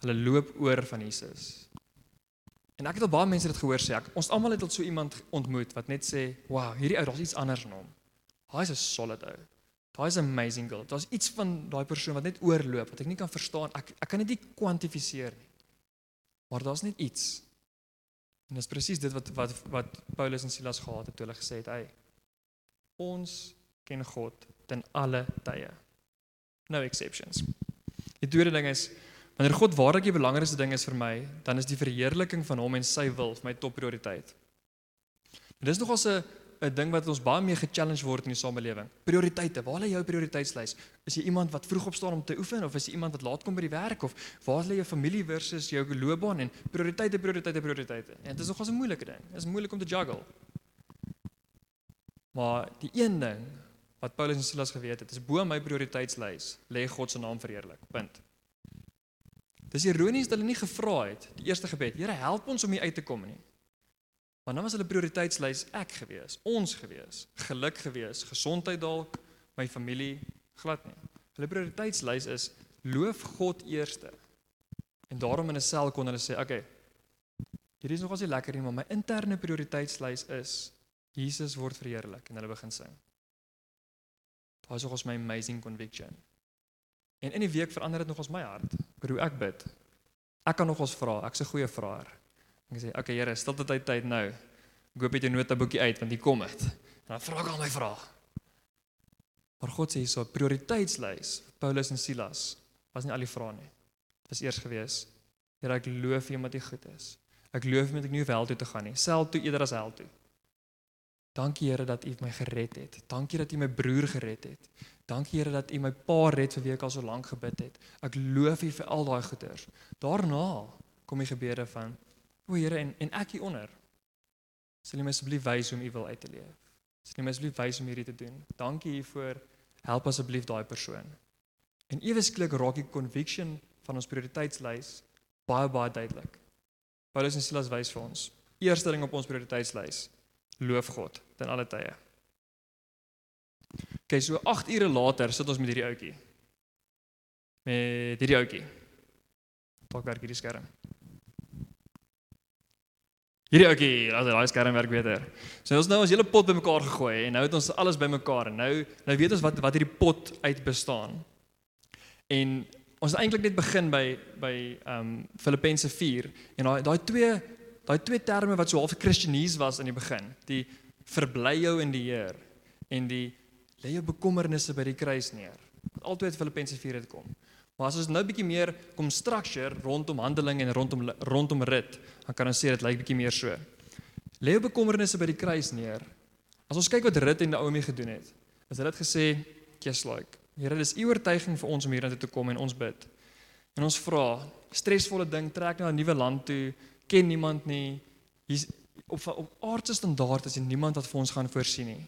Hulle loop oor van Jesus. En ek het al baie mense dit gehoor sê. Ek, ons almal het al so iemand ontmoet wat net sê, "Wow, hierdie ou, daar's iets anders in hom." Hy is 'n solid ou. Daai is amazing girl. Daar's iets van daai persoon wat net oorloop wat ek nie kan verstaan. Ek ek kan dit nie kwantifiseer nie. Maar daar's net iets. En dis presies dit wat wat wat Paulus en Silas gehad het toe hulle gesê het, "Hey, ons ken God ten alle tye. No exceptions. Die tweede ding is Wanneer God waarlik die belangrikste ding is vir my, dan is die verheerliking van hom en sy wil vir my topprioriteit. Dit is nogals 'n 'n ding wat ons baie mee ge-challenge word in die samelewing. Prioriteite. Waar lê jou prioriteitslys? Is jy iemand wat vroeg opstaan om te oefen of is jy iemand wat laat kom by die werk of waar lê jou familie versus jou loopbaan en prioriteite, prioriteite, prioriteite. En dit is nogals 'n moeilike ding. Dit is moeilik om te juggle. Maar die een ding wat Paulus en Silas geweet het, is bo my prioriteitslys lê God se naam verheerlik. Punt. Dis ironies dat hulle nie gevra het die eerste gebed, Here help ons om hier uit te kom nie. Want dan was hulle prioriteitslys ek gewees, ons gewees, geluk gewees, gesondheid dalk, my familie glad nie. Hulle prioriteitslys is loof God eerste. En daarom in 'n sel kon hulle sê, "Oké. Okay, hierdie is nogals nie lekker nie, maar my interne prioriteitslys is Jesus word verheerlik." En hulle begin sing. Daai is nogals my amazing conviction. En in die week verander dit nogals my hart oor hoe ek bid. Ek kan nogals vra, ek's 'n goeie vraer. Ek sê, "Oké okay, Here, stilte tyd tyd nou. Ek hoop jy het jou notaboekie uit want hier kom dit." En dan vra ek al my vrae. Maar God sê hierso prioriteitslys vir Paulus en Silas was nie al die vrae nie. Dit was eers gewees, Here, ek loof U omdat U goed is. Ek loof U omdat ek nie wel toe te gaan nie, self toe eerder as hel toe. Dankie Here dat U my gered het. Dankie dat U my broer gered het. Dankie Here dat U my pa red vir wie ek al so lank gebid het. Ek loof U vir al daai goeders. Daarna kom die gebede van O Here en en ek hieronder. Sal U my asseblief wys om U wil uit te leef. Sal U my asseblief wys om hierdie te doen. Dankie hiervoor. Help asseblief daai persoon. En ewe skielik raak die conviction van ons prioriteitslys baie baie duidelik. Paulus en Silas wys vir ons. Eerste ding op ons prioriteitslys: loof God ten alle tye. Okay, so 8 ure later sit ons met hierdie ouetjie. Met hierdie ouetjie. Dalk werk hierdie skerm. Hierdie ouetjie, as daai skerm werk beter. So ons nou ons hele pot bymekaar gegooi en nou het ons alles bymekaar en nou nou weet ons wat wat hierdie pot uit bestaan. En ons het eintlik net begin by by ehm um, Filippense 4 en daai daai twee daai twee terme wat so half Christianese was in die begin, die verbly jou in die Here en die lê jou bekommernisse by die kruis neer. Altyd Filippense 4 het kom. Maar as ons nou bietjie meer kom structure rondom handeling en rondom rondom rit, dan kan ons sê dit lyk bietjie meer so. Lê jou bekommernisse by die kruis neer. As ons kyk wat Rit en Naomi gedoen het, is hulle het gesê, "Just like, Here, dis u oortuiging vir ons om hiernatoe te kom en ons bid." En ons vra, stresvolle ding, trek na 'n nuwe land toe, ken niemand nie. Hier's op op aardse standaard is daar niemand wat vir ons gaan voorsien nie.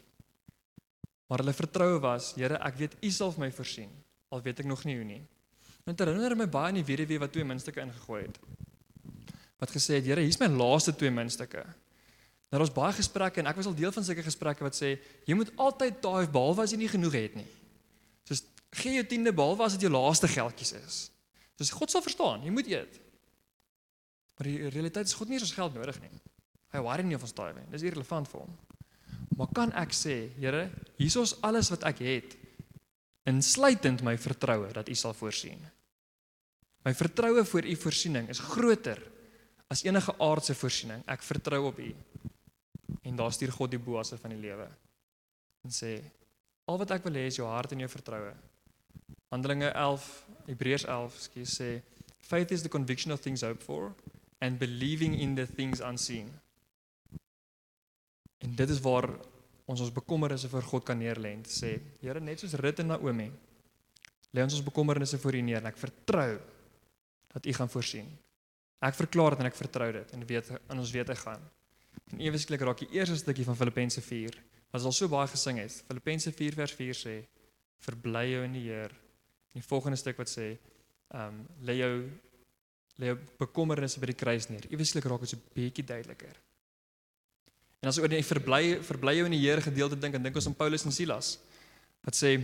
Maar hulle vertroue was, Here, ek weet u sal my voorsien, al weet ek nog nie hoe nie. Dit herinner my baie aan die weduwee wat twee muntstukke ingegooi het. Wat gesê het, Here, hier's my laaste twee muntstukke. Nou ons baie gesprekke en ek was al deel van sulke gesprekke wat sê jy moet altyd daai behalwe as jy nie genoeg het nie. Soos gee jou tiende behalwe as dit jou laaste geldjies is. Dis God sal verstaan, jy moet eet. Maar die realiteit is God nie ons geld nodig nie. Hy worry nie of ons daai wen. Dis irrelevant vir hom. Maar kan ek sê, Here, hier is alles wat ek het insluitend my vertroue dat U sal voorsien. My vertroue vir U voorsiening is groter as enige aardse voorsiening. Ek vertrou op U. En daar stuur God die boasse van die lewe en sê al wat ek wil hê is jou hart en jou vertroue. Handelinge 11, Hebreërs 11, skie sê faith is the conviction of things hoped for and believing in the things unseen. En dit is waar ons ons bekommernisse vir God kan neerlê en sê, Here, net soos Rut en Naomi, lê ons ons bekommernisse voor U neer en ek vertrou dat U gaan voorsien. Ek verklaar dit en ek vertrou dit en weet in ons weet hy gaan. En eweslik raak die eerste stukkie van Filippense 4, wat al so baie gesing het. Filippense 4 vers 4 sê, verbly jou in die Here. En die volgende stuk wat sê, um, lê jou lê jou bekommernisse by die kruis neer. Eweslik raak dit so bietjie duideliker. En as oor die verbly verbly jou in die Here gedeelte dink en dink ons aan Paulus en Silas wat sê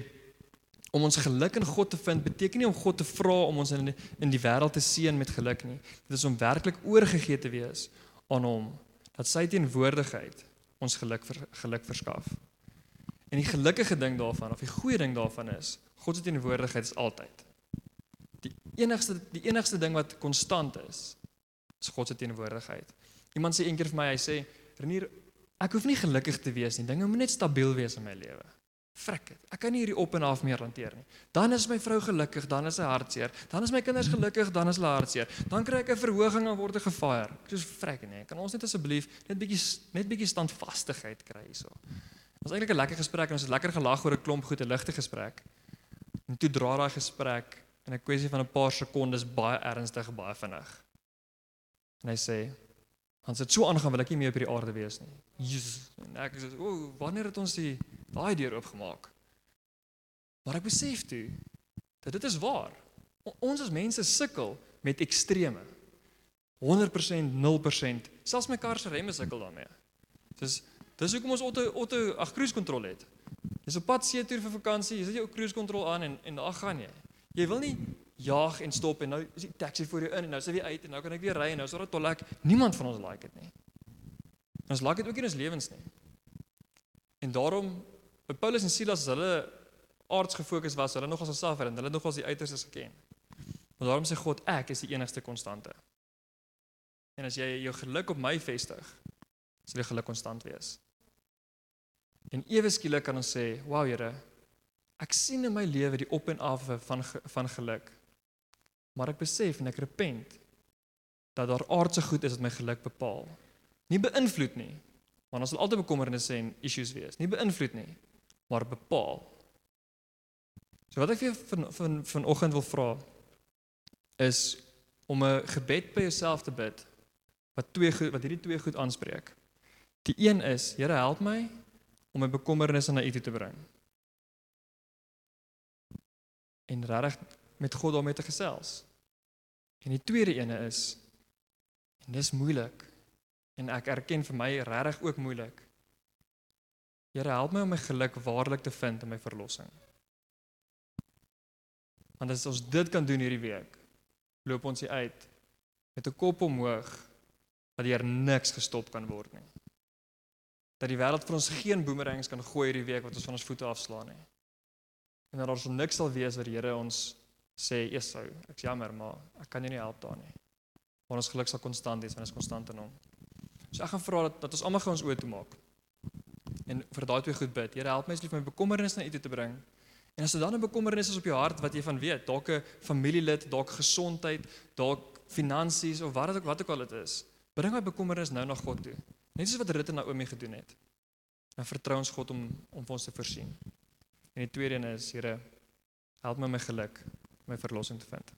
om ons geluk in God te vind beteken nie om God te vra om ons in die, in die wêreld te seën met geluk nie. Dit is om werklik oorgegee te wees aan hom dat sy teenwoordigheid ons geluk ver, geluk verskaf. En die gelukkige ding daarvan of die goeie ding daarvan is God se teenwoordigheid is altyd. Die enigste die enigste ding wat konstant is is God se teenwoordigheid. Iemand sê eendag vir my hy sê Renier Ek hoef nie gelukkig te wees nie. Dinge moet net stabiel wees in my lewe. Frek dit. Ek kan nie hierdie op en af meer hanteer nie. Dan is my vrou gelukkig, dan is sy hartseer. Dan is my kinders gelukkig, dan is hulle hartseer. Dan kry ek 'n verhoging en word ek gefire. Sê frek nee, kan ons net asseblief net bietjie net bietjie standvastigheid kry hierso. Ons eintlik 'n lekker gesprek en ons het lekker gelag oor 'n klomp goed, 'n ligte gesprek. En toe dra daai gesprek in 'n kwessie van 'n paar sekondes baie ernstig, baie vinnig. En hy sê, "Ons het so aangaan wil ek nie meer op hierdie aarde wees nie." Jesus. En ek sê, "O, wanneer het ons die daai deur oopgemaak?" Maar ek besef toe dat dit is waar. Ons as mense sukkel met extreme. 100%, 0%, selfs my kar se remme sukkel daarmee. Dis dis hoekom ons auto auto ag cruise control het. Jy's op pad see toe vir vakansie, jy sit jou cruise control aan en en daar gaan jy. Jy wil nie jaag en stop en nou is die taxi voor jou in en nou hy weer uit en nou kan ek weer ry en nou is 'n tollek. Niemand van ons like dit nie. Ons like dit ook nie in ons lewens nie. En daarom by Paulus en Silas as hulle aards gefokus was, hulle nog as selfver en hulle nog as die uiterstes geken. Maar daarom sê God, ek is die enigste konstante. En as jy jou geluk op my vestig, sal jy geluk konstant wees. En ewe skielik kan ons sê, "Wow Here, ek sien in my lewe die op en af van van geluk. Maar ek besef en ek repent dat daar aardse goed is wat my geluk bepaal. Nie beïnvloed nie, want ons sal altyd bekommernisse en issues wees. Nie beïnvloed nie, maar bepaal. So wat ek vir van van vanoggend wil vra is om 'n gebed by jouself te bid wat twee goed wat hierdie twee goed aanspreek. Die een is, Here help my om my bekommernisse na U toe te bring. En regtig met God daarmee te gesels. En die tweede ene is en dis moeilik en ek erken vir my regtig ook moeilik. Here help my om my geluk waarlik te vind in my verlossing. Want as ons dit kan doen hierdie week, loop ons hier uit met 'n kop omhoog dat deur niks gestop kan word nie. Dat die wêreld vir ons geen boemerangs kan gooi hierdie week wat ons van ons voete afslaan nie. En dat ons niks sal wees wat die Here ons sê, "Esau, ek's jammer, maar ek kan jou nie help daar nie." Maar ons geluk sal konstant wees, want ons konstant in hom. So ek gaan vra dat, dat ons almal gou ons oë toe maak. En vir daai twee goed bid. Here, help my asseblief my bekommernisse na U toe te bring. En as dit dan 'n bekommernis is op jou hart wat jy van weet, dalk 'n familielid, dalk gesondheid, dalk finansies of wat dit ook wat ook al dit is, bring my bekommernis nou na God toe. Net soos wat Ruth en Naomi gedoen het. En vertrou ons God om om ons te voorsien. En die tweede een is, Here, help my my geluk, my verlossing te vind.